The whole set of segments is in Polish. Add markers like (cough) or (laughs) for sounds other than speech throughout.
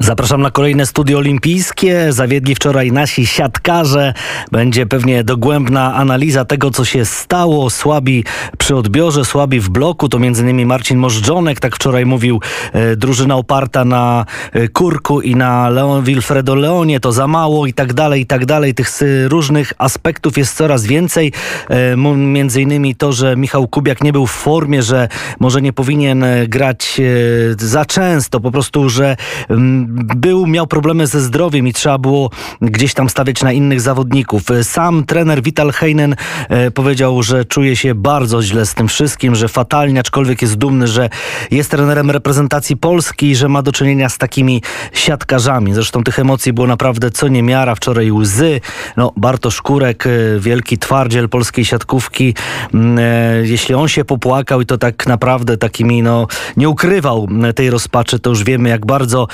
Zapraszam na kolejne studio olimpijskie. Zawiedli wczoraj nasi siatkarze. Będzie pewnie dogłębna analiza tego, co się stało. Słabi przy odbiorze, słabi w bloku. To m.in. Marcin Możdżonek, tak wczoraj mówił. E, drużyna oparta na e, Kurku i na Leon, Wilfredo Leonie. To za mało i tak dalej, i tak dalej. Tych różnych aspektów jest coraz więcej. E, między innymi to, że Michał Kubiak nie był w formie, że może nie powinien grać za często. Po prostu, że mm, był, miał problemy ze zdrowiem i trzeba było gdzieś tam stawiać na innych zawodników. Sam trener Vital Heinen e, powiedział, że czuje się bardzo źle z tym wszystkim, że fatalnie, aczkolwiek jest dumny, że jest trenerem reprezentacji Polski że ma do czynienia z takimi siatkarzami. Zresztą tych emocji było naprawdę co niemiara. Wczoraj łzy. No, Bartosz Kurek, e, wielki twardziel polskiej siatkówki. Mm, e, jeśli on się popłakał i to tak naprawdę takimi, no, nie ukrywał tej rozpaczy, to już wiemy, jak bardzo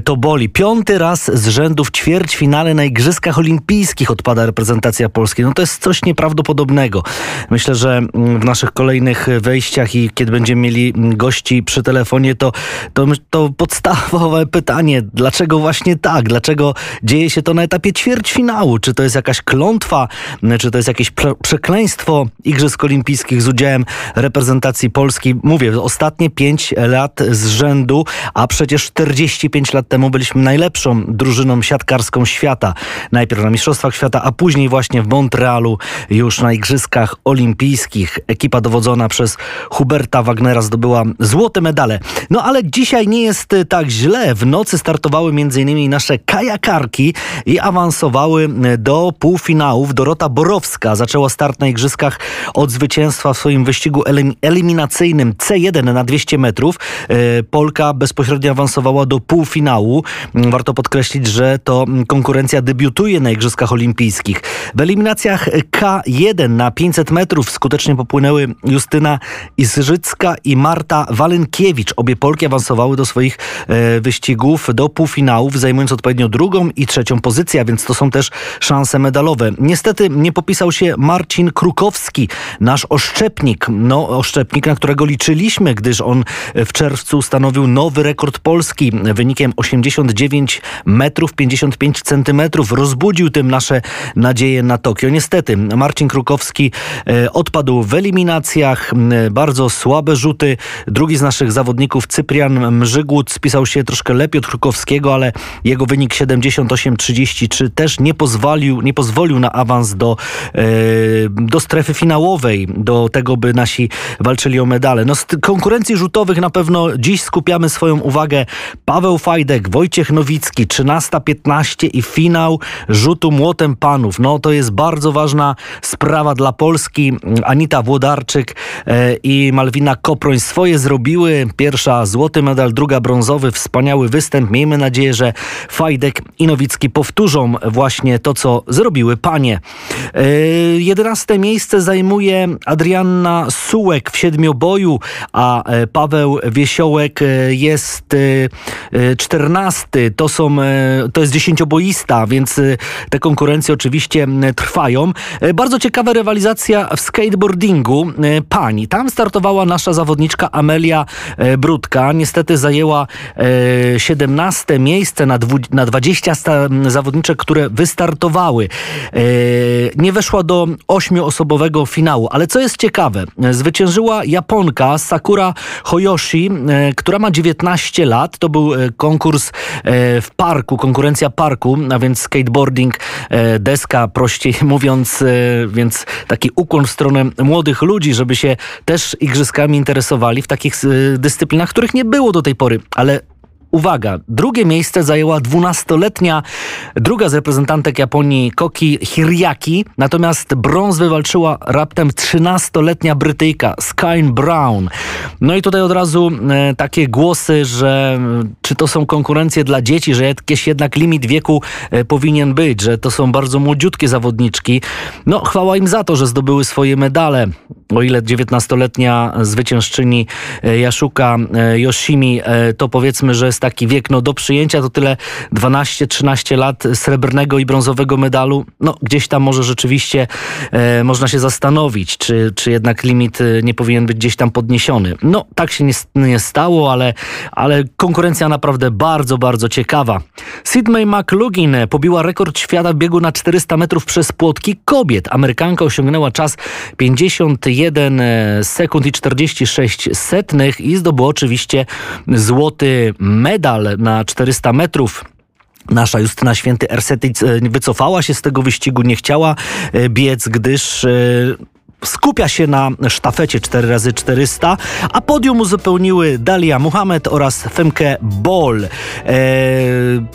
to boli. Piąty raz z rzędu w ćwierćfinale na Igrzyskach Olimpijskich odpada reprezentacja Polski. No to jest coś nieprawdopodobnego. Myślę, że w naszych kolejnych wejściach i kiedy będziemy mieli gości przy telefonie, to, to, to podstawowe (laughs) pytanie, dlaczego właśnie tak? Dlaczego dzieje się to na etapie ćwierćfinału? Czy to jest jakaś klątwa? Czy to jest jakieś przekleństwo Igrzysk Olimpijskich z udziałem reprezentacji Polski? Mówię, ostatnie pięć lat z rzędu, a przecież 45 lat temu byliśmy najlepszą drużyną siatkarską świata. Najpierw na Mistrzostwach Świata, a później właśnie w Montrealu już na Igrzyskach Olimpijskich. Ekipa dowodzona przez Huberta Wagnera zdobyła złote medale. No ale dzisiaj nie jest tak źle. W nocy startowały m.in. nasze kajakarki i awansowały do półfinałów. Dorota Borowska zaczęła start na Igrzyskach od zwycięstwa w swoim wyścigu eliminacyjnym C1 na 200 metrów. E, Polka bezpośrednio awansowała do półfinału. Warto podkreślić, że to konkurencja debiutuje na Igrzyskach Olimpijskich. W eliminacjach K1 na 500 metrów skutecznie popłynęły Justyna Izrzycka i Marta Walenkiewicz. Obie Polki awansowały do swoich e, wyścigów do półfinałów, zajmując odpowiednio drugą i trzecią pozycję, a więc to są też szanse medalowe. Niestety nie popisał się Marcin Krukowski, nasz oszczepnik. No, oszczepnik, na którego liczyliśmy, gdyż on w czerwcu ustanowił nowy rekord Polski wynikiem 8 89 metrów 55 centymetrów. Rozbudził tym nasze nadzieje na Tokio. Niestety Marcin Krukowski e, odpadł w eliminacjach. Bardzo słabe rzuty. Drugi z naszych zawodników, Cyprian Mrzygłód, spisał się troszkę lepiej od Krukowskiego, ale jego wynik 78-33 też nie pozwolił, nie pozwolił na awans do, e, do strefy finałowej, do tego, by nasi walczyli o medale. No, z konkurencji rzutowych na pewno dziś skupiamy swoją uwagę. Paweł Fajdek, Wojciech Nowicki, 13-15 i finał rzutu młotem panów. No to jest bardzo ważna sprawa dla Polski. Anita Włodarczyk e, i Malwina Koproń swoje zrobiły. Pierwsza złoty medal, druga brązowy. Wspaniały występ. Miejmy nadzieję, że Fajdek i Nowicki powtórzą właśnie to, co zrobiły panie. E, jedenaste miejsce zajmuje Adrianna Sułek w siedmioboju, a e, Paweł Wiesiołek jest czternasty 14 to są, e, to jest dziesięcioboista, więc e, te konkurencje oczywiście trwają. E, bardzo ciekawa rywalizacja w skateboardingu pani. Tam startowała nasza zawodniczka Amelia Brudka. Niestety zajęła 17 miejsce na, na 20 zawodniczek, które wystartowały. Nie weszła do ośmioosobowego finału, ale co jest ciekawe, zwyciężyła Japonka Sakura Hoyoshi, która ma 19 lat. To był konkurs E, w parku, konkurencja parku, a więc skateboarding, e, deska, prościej (laughs) mówiąc, e, więc taki ukłon w stronę młodych ludzi, żeby się też igrzyskami interesowali w takich dyscyplinach, których nie było do tej pory, ale Uwaga, drugie miejsce zajęła dwunastoletnia druga z reprezentantek Japonii Koki Hiriaki, natomiast brąz wywalczyła raptem trzynastoletnia Brytyjka Skyn Brown. No i tutaj od razu e, takie głosy, że e, czy to są konkurencje dla dzieci, że jakiś jednak limit wieku e, powinien być, że to są bardzo młodziutkie zawodniczki. No chwała im za to, że zdobyły swoje medale. O ile 19-letnia zwyciężczyni e, Jaszuka e, Yoshimi e, to powiedzmy, że jest taki wiek no, do przyjęcia, to tyle 12-13 lat srebrnego i brązowego medalu, no gdzieś tam może rzeczywiście e, można się zastanowić, czy, czy jednak limit nie powinien być gdzieś tam podniesiony. No tak się nie, nie stało, ale, ale konkurencja naprawdę bardzo, bardzo ciekawa. Sydney McLugin pobiła rekord świata biegu na 400 metrów przez płotki kobiet. Amerykanka osiągnęła czas 51 sekund i 46 setnych i zdobyła oczywiście złoty medal na 400 metrów. Nasza Justyna Święty Ersetic wycofała się z tego wyścigu, nie chciała e, biec, gdyż e, skupia się na sztafecie 4x400, a podium uzupełniły Dalia Muhammad oraz Femke Bol. Eee,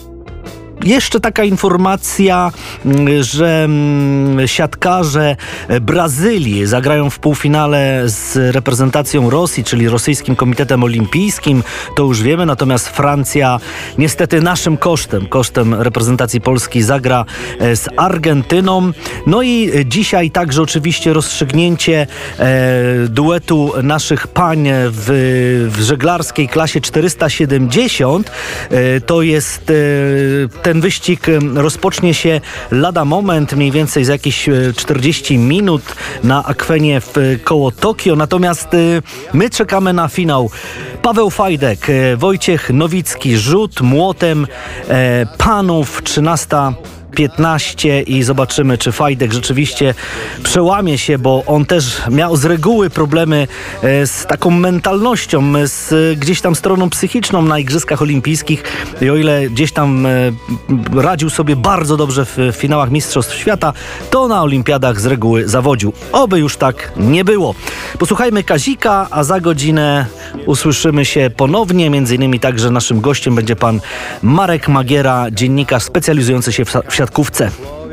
jeszcze taka informacja, mm, że mm, siatkarze Brazylii zagrają w półfinale z reprezentacją Rosji, czyli Rosyjskim Komitetem Olimpijskim. To już wiemy, natomiast Francja niestety naszym kosztem, kosztem reprezentacji Polski zagra e, z Argentyną. No i dzisiaj także oczywiście rozstrzygnięcie e, duetu naszych pań w, w żeglarskiej klasie 470. E, to jest e, ten wyścig rozpocznie się lada moment, mniej więcej za jakieś 40 e, minut na akwenie w koło Tokio. Natomiast e, my czekamy na finał. Paweł Fajdek, e, Wojciech Nowicki, rzut młotem panów 13 15 i zobaczymy, czy Fajdek rzeczywiście przełamie się, bo on też miał z reguły problemy e, z taką mentalnością, z gdzieś tam stroną psychiczną na Igrzyskach Olimpijskich i o ile gdzieś tam e, radził sobie bardzo dobrze w finałach Mistrzostw Świata, to na Olimpiadach z reguły zawodził. Oby już tak nie było. Posłuchajmy Kazika, a za godzinę usłyszymy się ponownie. Między innymi także naszym gościem będzie pan Marek Magiera, dziennikarz specjalizujący się w siatkówce.